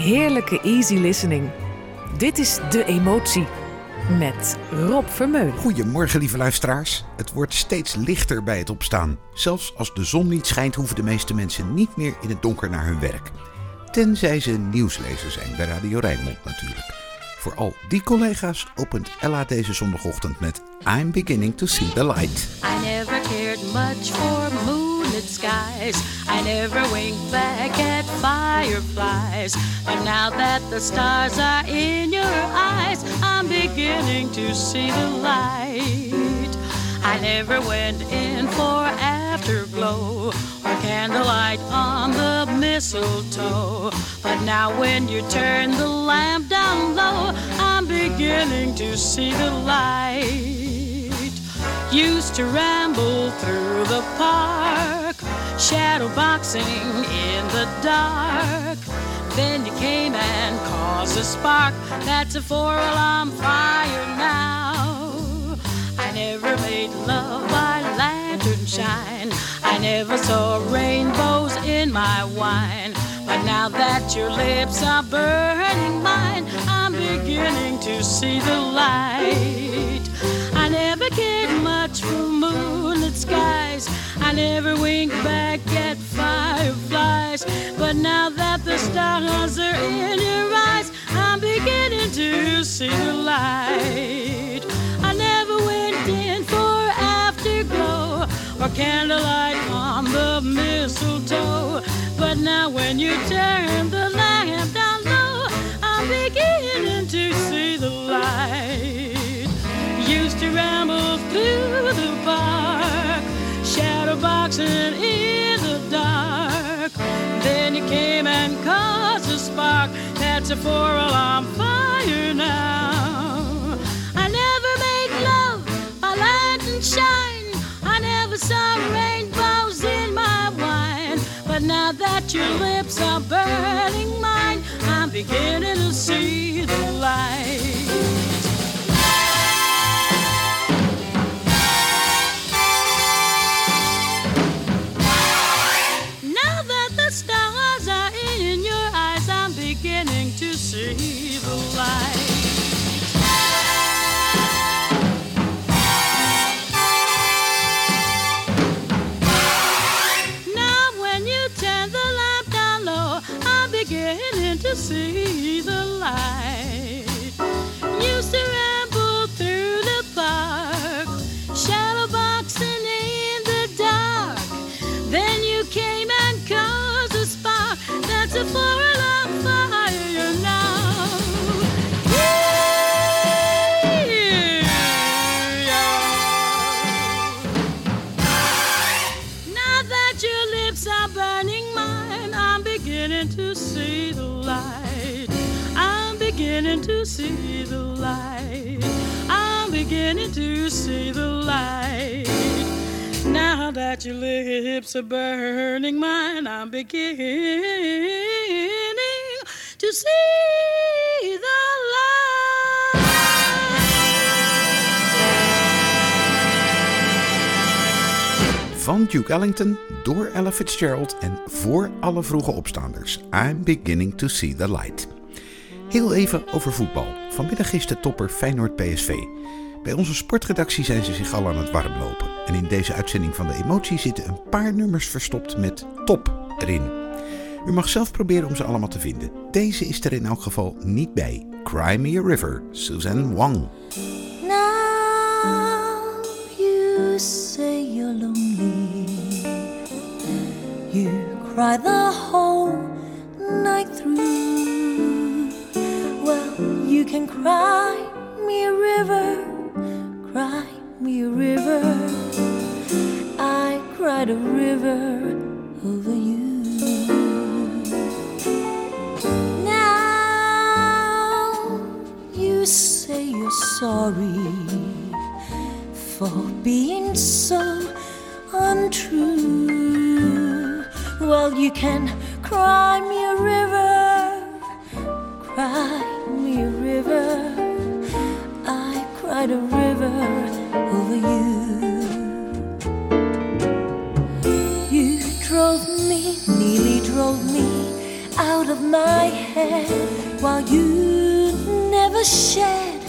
heerlijke easy listening. Dit is De Emotie met Rob Vermeulen. Goedemorgen, lieve luisteraars. Het wordt steeds lichter bij het opstaan. Zelfs als de zon niet schijnt, hoeven de meeste mensen niet meer in het donker naar hun werk. Tenzij ze nieuwslezer zijn, bij Radio Rijnmond natuurlijk. Voor al die collega's opent Ella deze zondagochtend met I'm beginning to see the light. I never cared much for skies. I never winked back at fireflies. But now that the stars are in your eyes, I'm beginning to see the light. I never went in for afterglow or candlelight on the mistletoe. But now when you turn the lamp down low, I'm beginning to see the light. Used to ramble through the park, shadow boxing in the dark. Then you came and caused a spark. That's a four alarm fire now. I never made love by lantern shine. I never saw rainbows in my wine. But now that your lips are burning mine, I'm beginning to see the light. I never cared much for moonlit skies. I never winked back at fireflies. But now that the stars are in your eyes, I'm beginning to see the light. I never went in for afterglow or candlelight on the mistletoe. But now when you turn the lamp down low, I'm beginning to see the light. Used to ramble through the park, shadow boxing in the dark. Then you came and caused a spark. That's a four-alarm fire now. I never made love by lantern shine. I never saw rainbows in my. But now that your lips are burning mine, I'm beginning to see the light. See the light. I'm beginning to see the light. Now that your lips are burning mine, I'm beginning to see the light. Van Duke Ellington, door Ella Fitzgerald en voor alle vroege opstaanders. I'm beginning to see the light. Heel even over voetbal. Vanmiddag is de topper Feyenoord PSV. Bij onze sportredactie zijn ze zich al aan het warmlopen. En in deze uitzending van de emotie zitten een paar nummers verstopt met top erin. U mag zelf proberen om ze allemaal te vinden. Deze is er in elk geval niet bij. Cry Me a River, Suzanne Wang. Now you say you're lonely. You cry the whole night through. Well, you can cry me a river, cry me a river. I cried a river over you. Now you say you're sorry for being so untrue. Well, you can cry me a river, cry a river. I cried a river over you. You drove me, nearly drove me out of my head while you never shed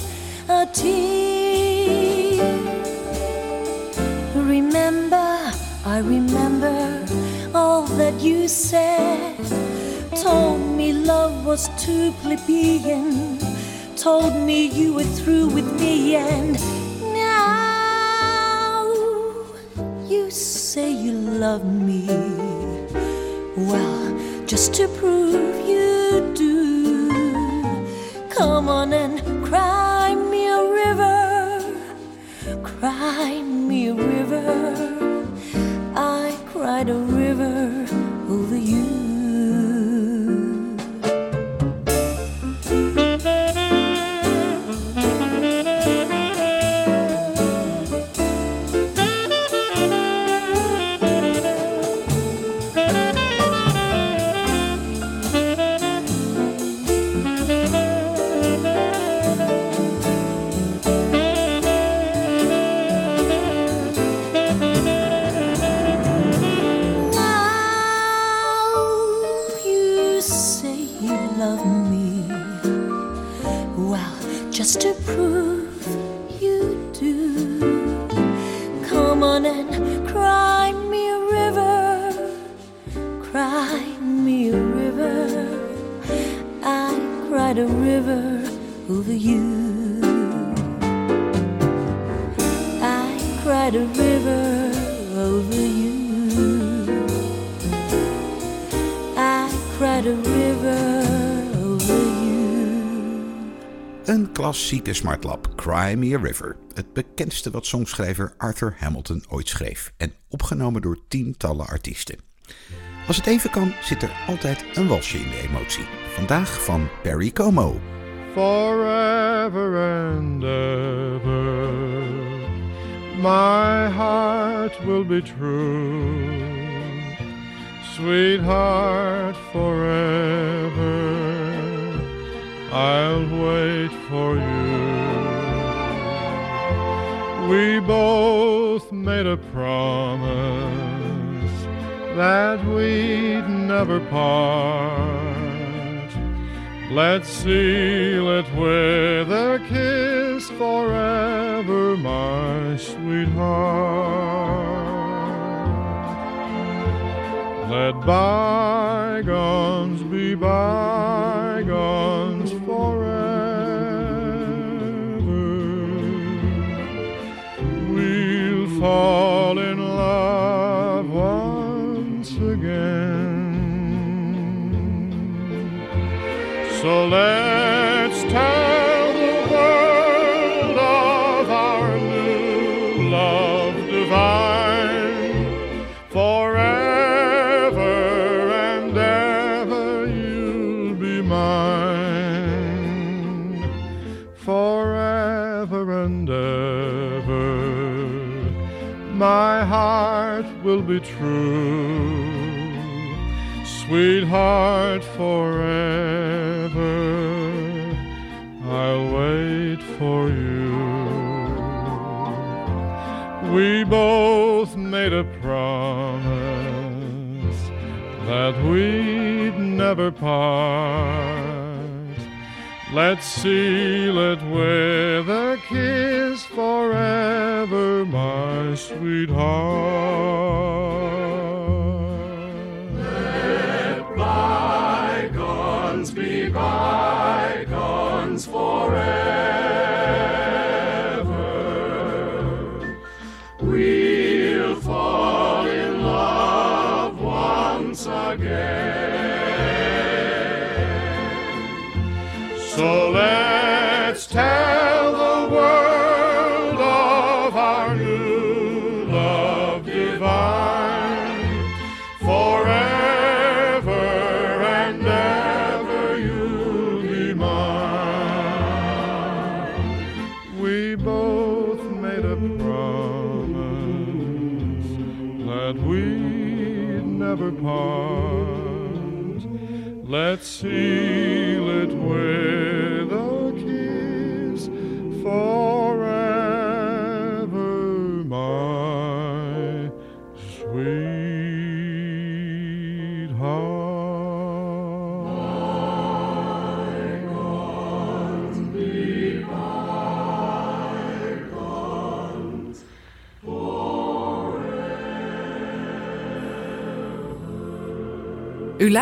a tear. Remember, I remember all that you said. Told me love was too plebeian. Told me you were through with me, and now you say you love me. Well, just to prove you do, come on and cry me a river. Cry me a river. I cried a river over you. Klassieke smartlap, Cry Me a River. Het bekendste wat songschrijver Arthur Hamilton ooit schreef. En opgenomen door tientallen artiesten. Als het even kan, zit er altijd een walsje in de emotie. Vandaag van Perry Como. forever and ever. My heart will be true, sweetheart, forever. I'll wait for you. We both made a promise that we'd never part. Let's seal it with a kiss forever, my sweetheart. Let bygones be bygones true sweetheart, forever. I'll wait for you. We both made a promise that we'd never part. Let's seal it with a kiss forever, my sweetheart. Let's tell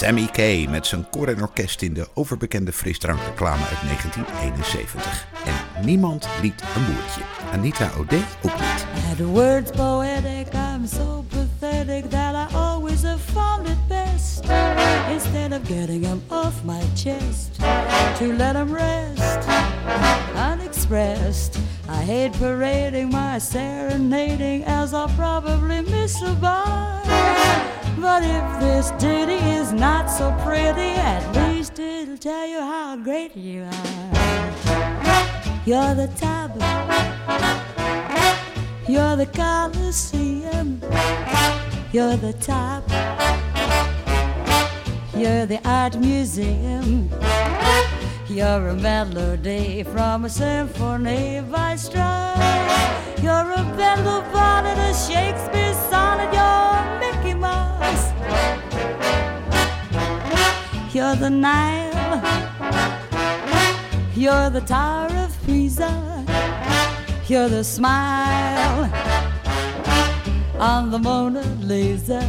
Sammy Kay met zijn koor en orkest in de overbekende frisdrankreclame uit 1971. En niemand liet een boertje. Anita O'Day ook niet. Had words poetic, I'm so pathetic that I always have found it best. Instead of getting them off my chest, to let them rest unexpressed. I hate parading my serenading as I'll probably miss a bar. But if this ditty is not so pretty, at least it'll tell you how great you are. You're the top. You're the Coliseum. You're the top. You're the art museum. You're a melody from a symphony by Strauss. You're a Bendel bonnet, a Shakespeare sonnet. You're You're the Nile. You're the Tower of Pisa. You're the smile on the Mona Lisa.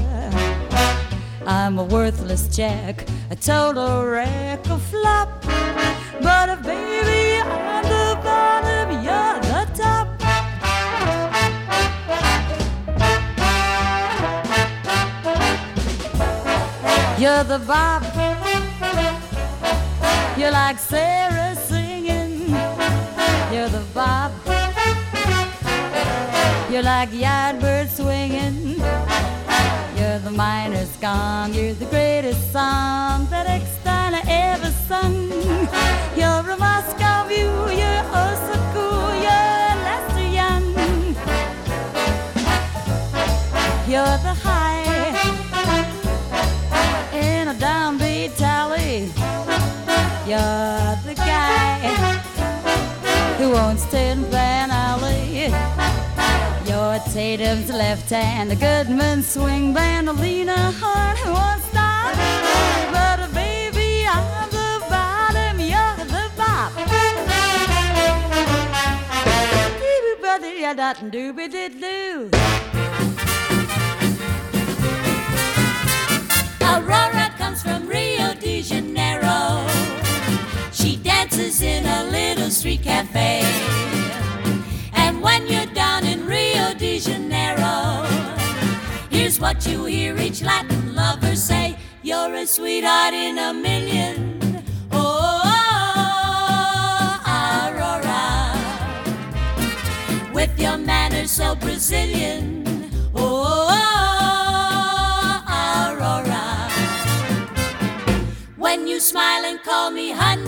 I'm a worthless jack, a total wreck, a flop. But if baby I'm the bottom, you're the top. You're the bob. You're like Sarah singing. You're the bob. You're like Yardbird swinging. You're the miner's gong. You're the greatest song that Ecksteiner ever sung. You're a Moscow view. You're oh so cool. You're Lester Young. You're the high You're the guy who owns Tin Pan Alley. You're Tatum's left hand, the Goodman swing band, a Lena Horne who won't stop. But baby, I'm the bottom, you're the bop. Doo-doo-ba-doo-ya-dot-doo-ba-doo-doo. Aurora comes from Rio de Janeiro. She dances in a little street cafe. And when you're down in Rio de Janeiro, here's what you hear each Latin lover say You're a sweetheart in a million. Oh, Aurora, with your manners so Brazilian. Oh, Aurora, when you smile and call me honey.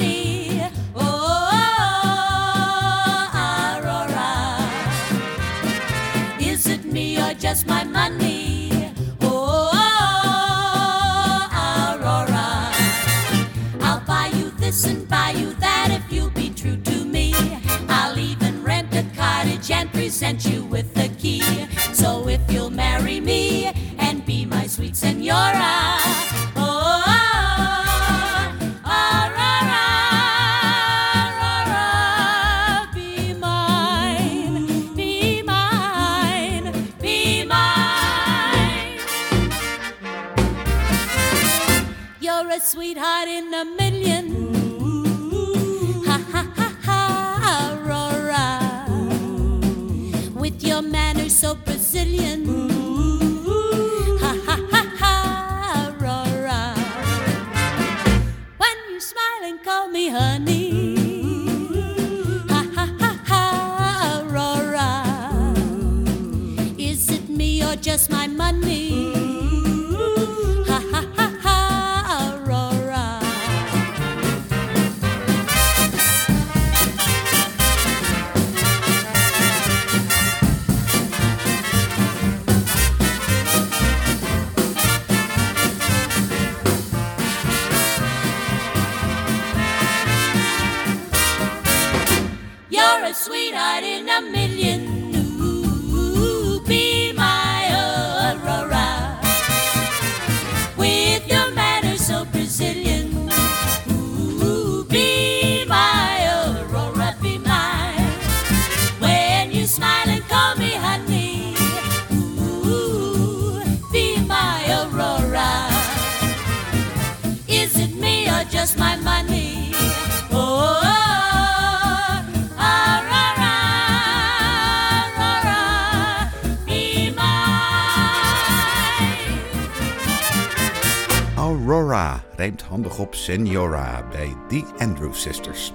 Handig op Senora bij The Andrews Sisters.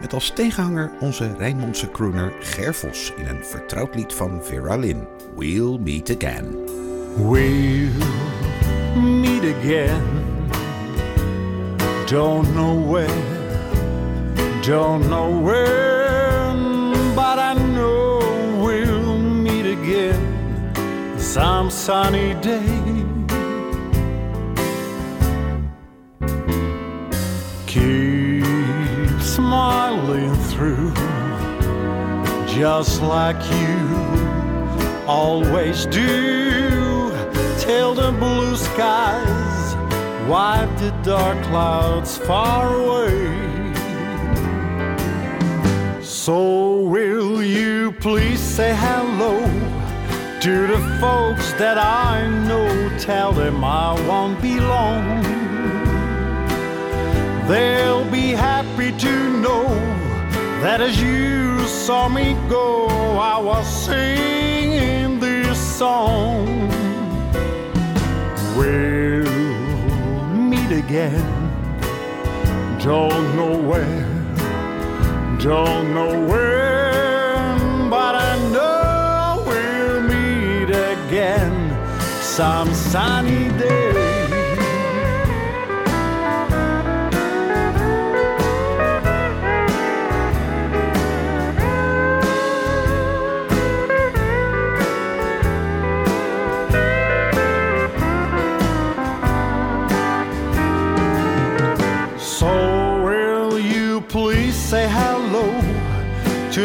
Met als tegenhanger onze Rijnmondse crooner Ger Vos in een vertrouwd lied van Vera Lynn, We'll Meet Again. We'll meet again. Don't know where, don't know when, but I know we'll meet again some sunny day. Through, just like you always do till the blue skies wipe the dark clouds far away. So will you please say hello to the folks that I know? Tell them I won't be long. They'll be happy to know that as you saw me go, I was singing this song. We'll meet again. Don't know where, don't know when, but I know we'll meet again some sunny day.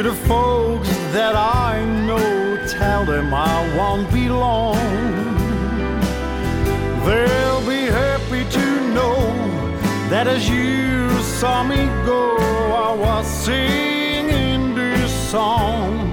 The folks that I know? Tell them I won't be long. They'll be happy to know that as you saw me go, I was singing this song,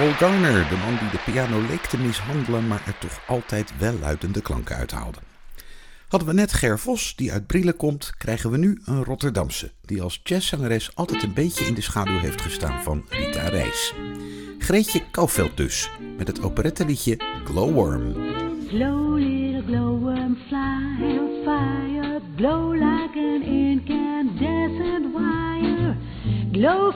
Errol Garner, de man die de piano leek te mishandelen, maar er toch altijd wel luidende klanken uithaalde. Hadden we net Ger Vos, die uit Brielen komt, krijgen we nu een Rotterdamse, die als jazzzangeres altijd een beetje in de schaduw heeft gestaan van Rita Reis. Greetje Kouwveld dus, met het operettenliedje Glowworm. Glow, little glowworm, fly on fire. Like an incandescent wire. Glow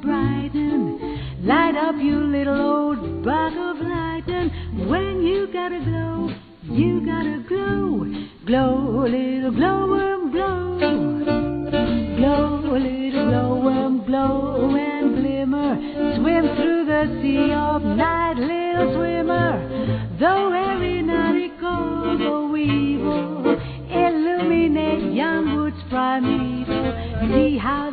brighten. Light up your little old bug of lighten. When you gotta glow, you gotta glow. Glow, little glowworm, glow. Glow, little glowworm, glow and glimmer. Swim through the sea of night, little swimmer. Though every night it goes a weevil, illuminate young woods primeval. See how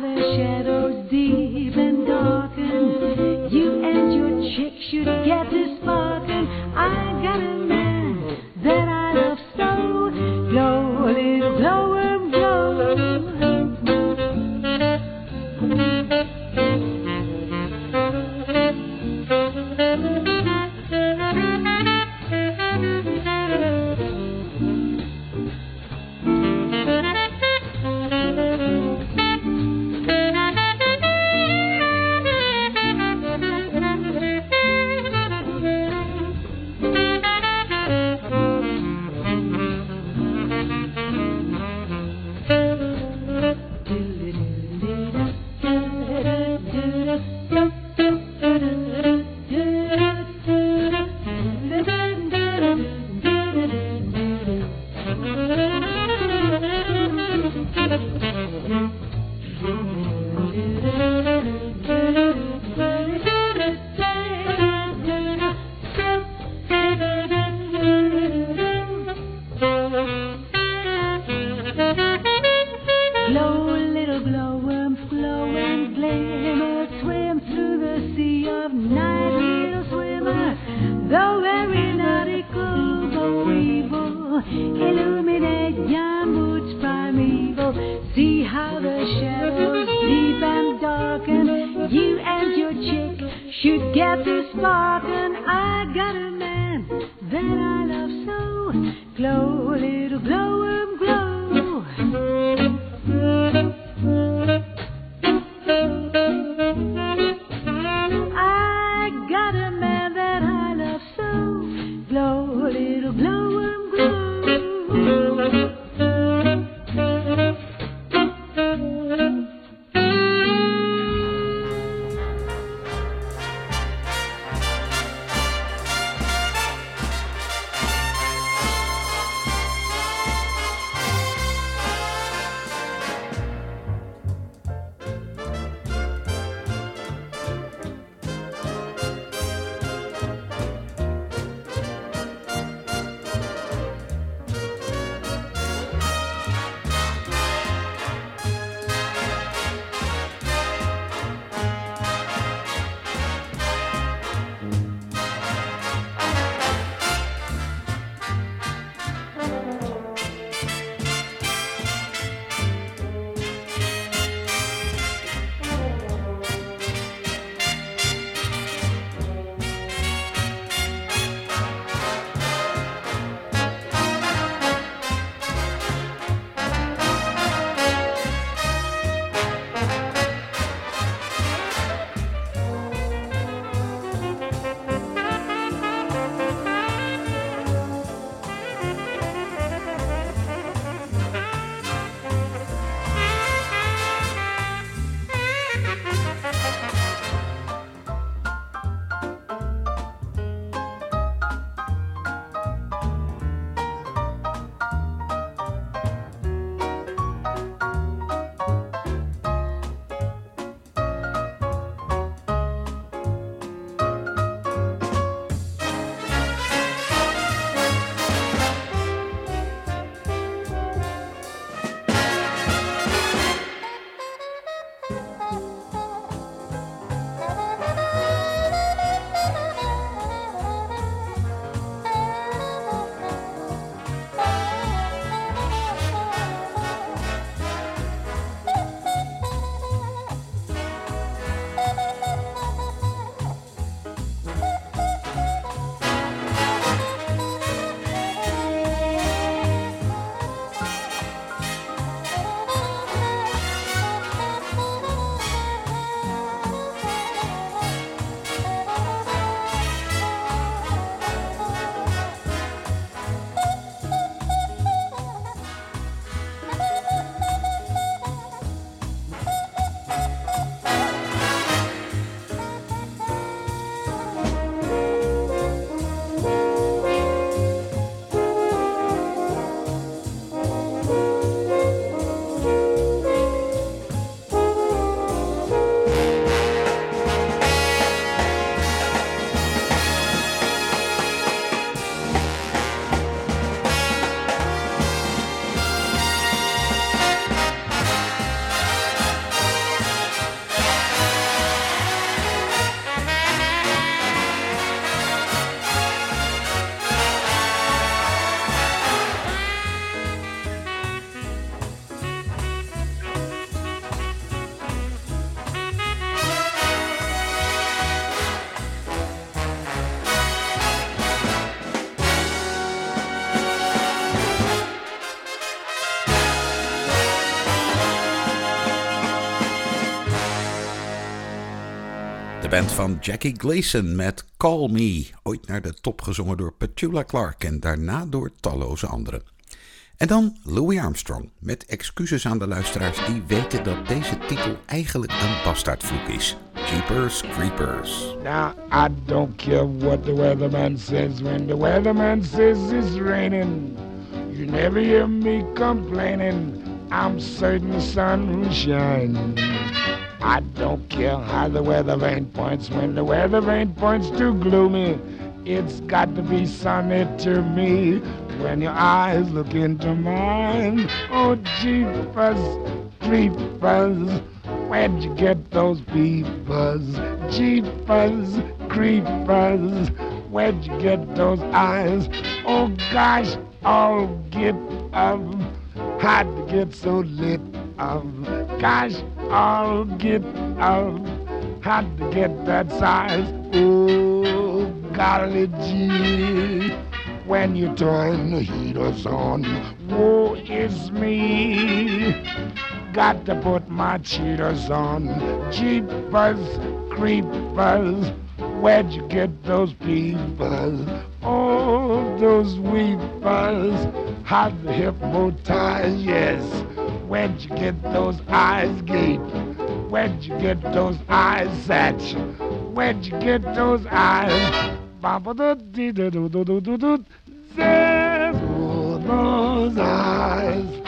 band van Jackie Gleason met Call Me, ooit naar de top gezongen door Petula Clark en daarna door talloze anderen. En dan Louis Armstrong, met excuses aan de luisteraars die weten dat deze titel eigenlijk een bastaardvloek is. Jeepers Creepers. Now, I don't care what the says when the says it's raining. You never hear me complaining. I'm certain the sun will shine. I don't care how the weather vane points when the weather vane points too gloomy. It's got to be sunny to me when your eyes look into mine. Oh, jeepers, creepers, where'd you get those peepers? Jeepers, creepers, where'd you get those eyes? Oh gosh, all get of. Had to get so lit of. Gosh, all get of. Had to get that size. Oh, golly gee. When you turn the heaters on, woe is me. Got to put my cheaters on. Jeepers, creepers. Where'd you get those peepers? Oh, those weepers. How the hypnotize, yes. Where'd you get those eyes gape? Where'd you get those eyes satch? Where'd you get those eyes? Baba do dee do do do do do do. Those eyes.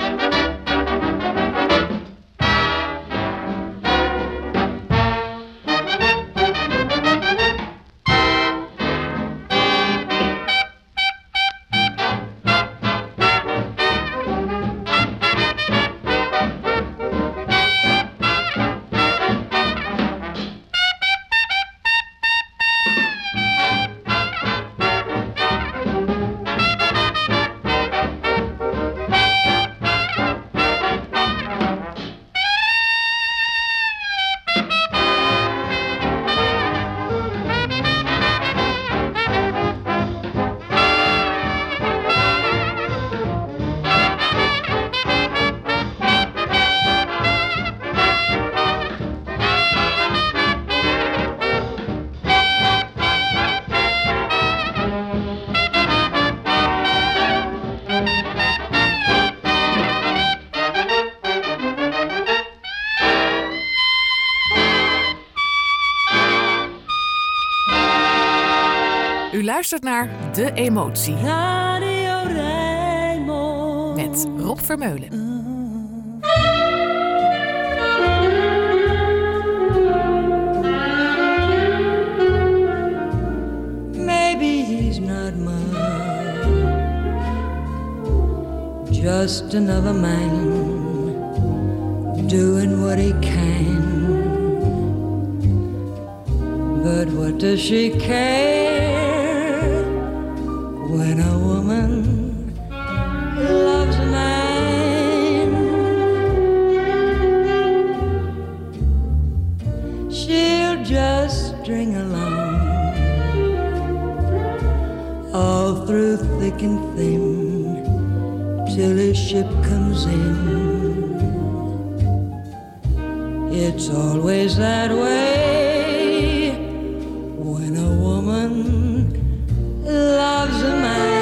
Luistert naar De Emotie Radio Rijnmond. met Rob Vermeulen. Maybe he's not much, just another man doing what he can. But what does she care It's always that way when a woman loves a man.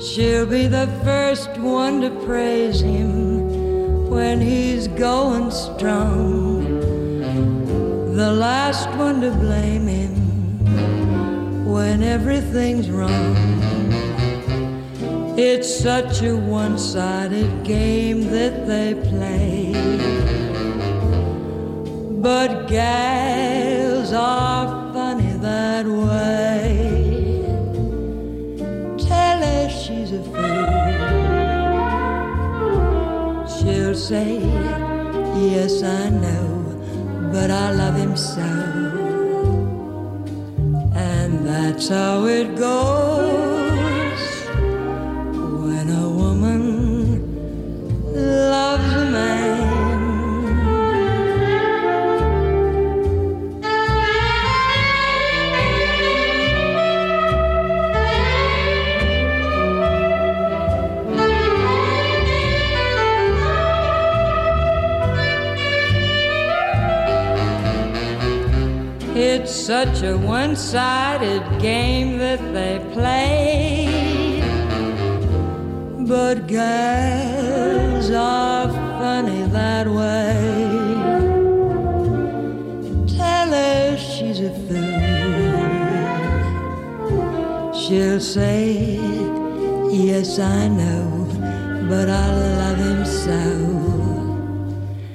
She'll be the first one to praise him when he's going strong the last one to blame him when everything's wrong. It's such a one sided game love It's such a one sided game that they play. But girls are funny that way. Tell her she's a fool. She'll say, Yes, I know, but I love him so.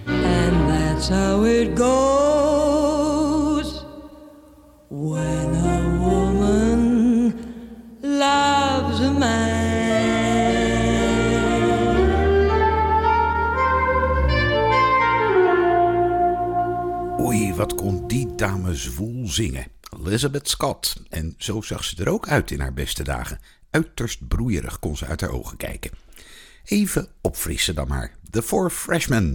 And that's how it goes zwoel zingen. Elizabeth Scott. En zo zag ze er ook uit in haar beste dagen. Uiterst broeierig kon ze uit haar ogen kijken. Even opfrissen dan maar. The Four Freshmen.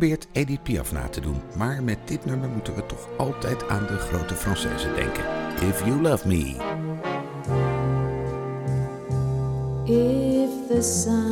probeert Edith Piaf na te doen, maar met dit nummer moeten we toch altijd aan de grote Française denken. If You Love Me. If the sun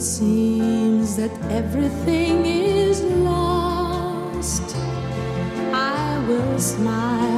seems that everything is lost, I will smile.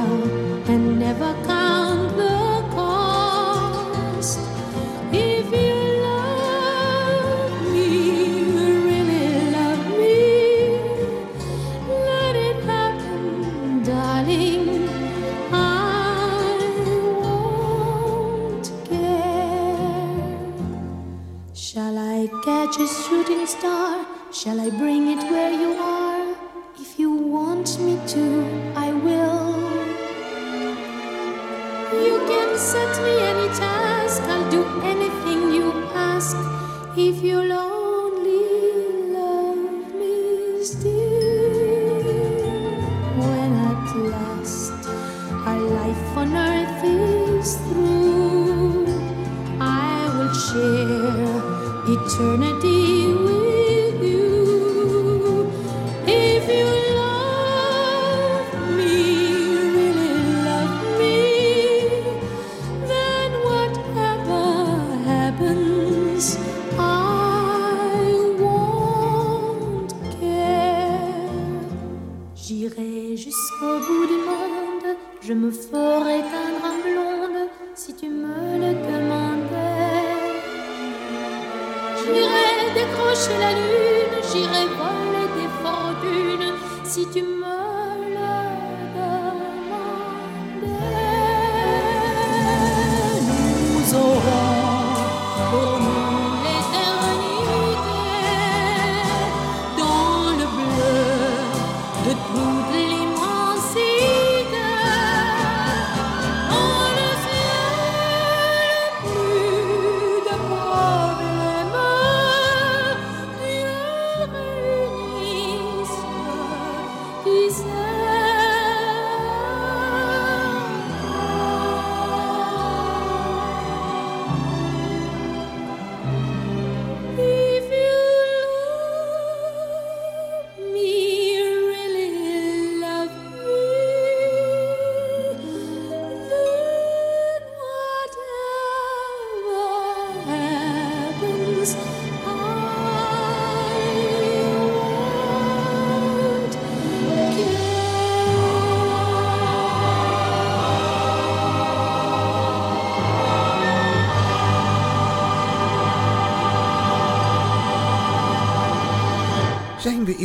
Décrocher la lune, j'irai voler des fortunes. Si tu me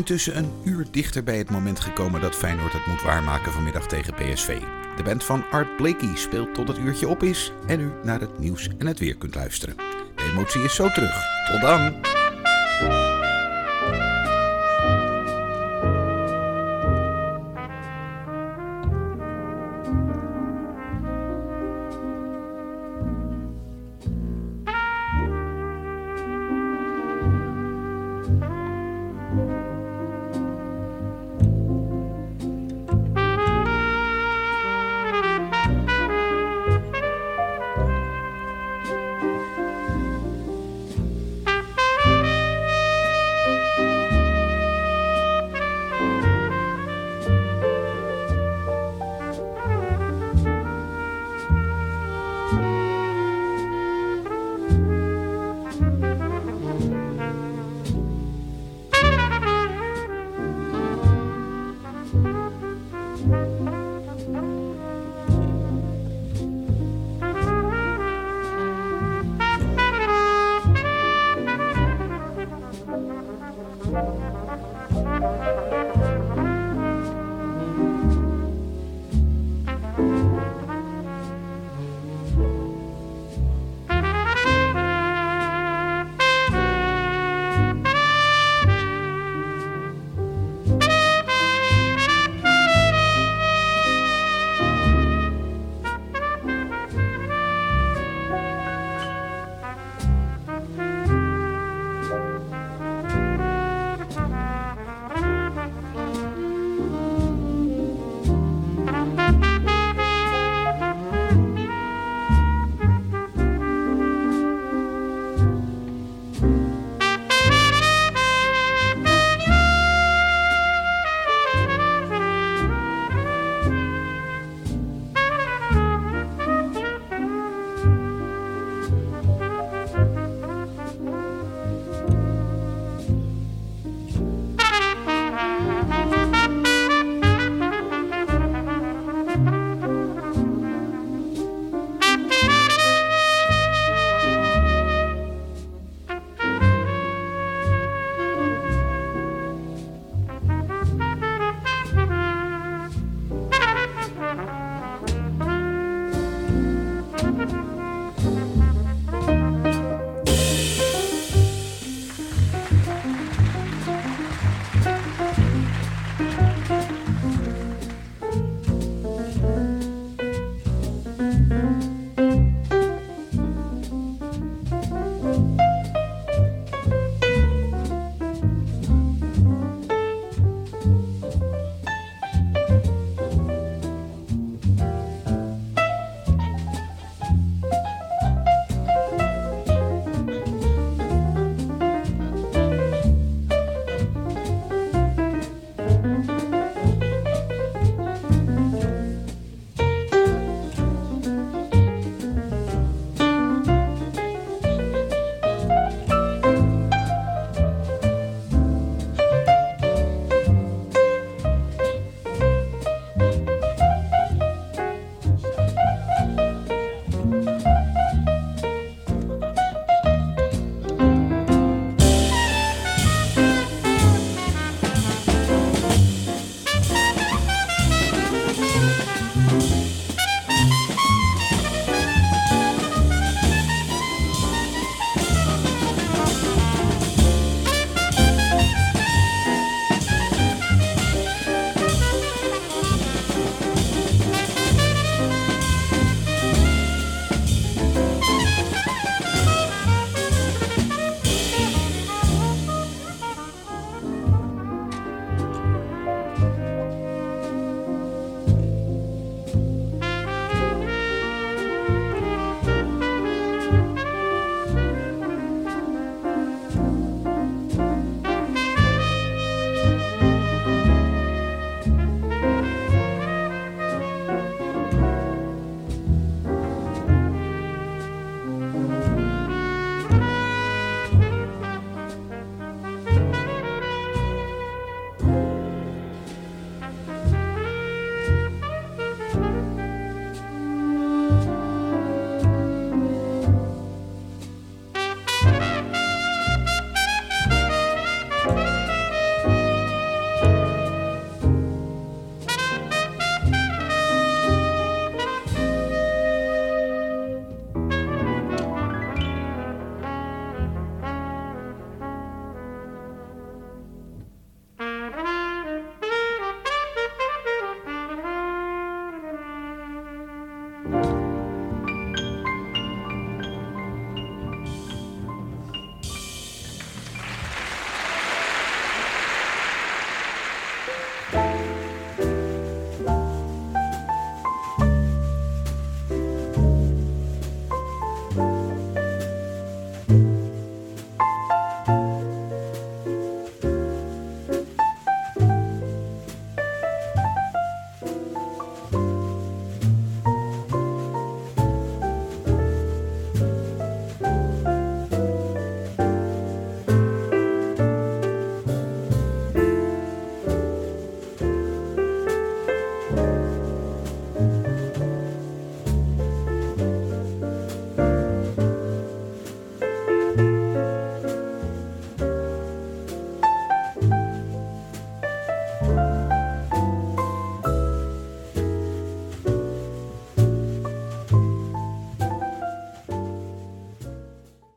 intussen een uur dichter bij het moment gekomen dat Feyenoord het moet waarmaken vanmiddag tegen PSV. De band van Art Blakey speelt tot het uurtje op is en u naar het nieuws en het weer kunt luisteren. De emotie is zo terug. Tot dan!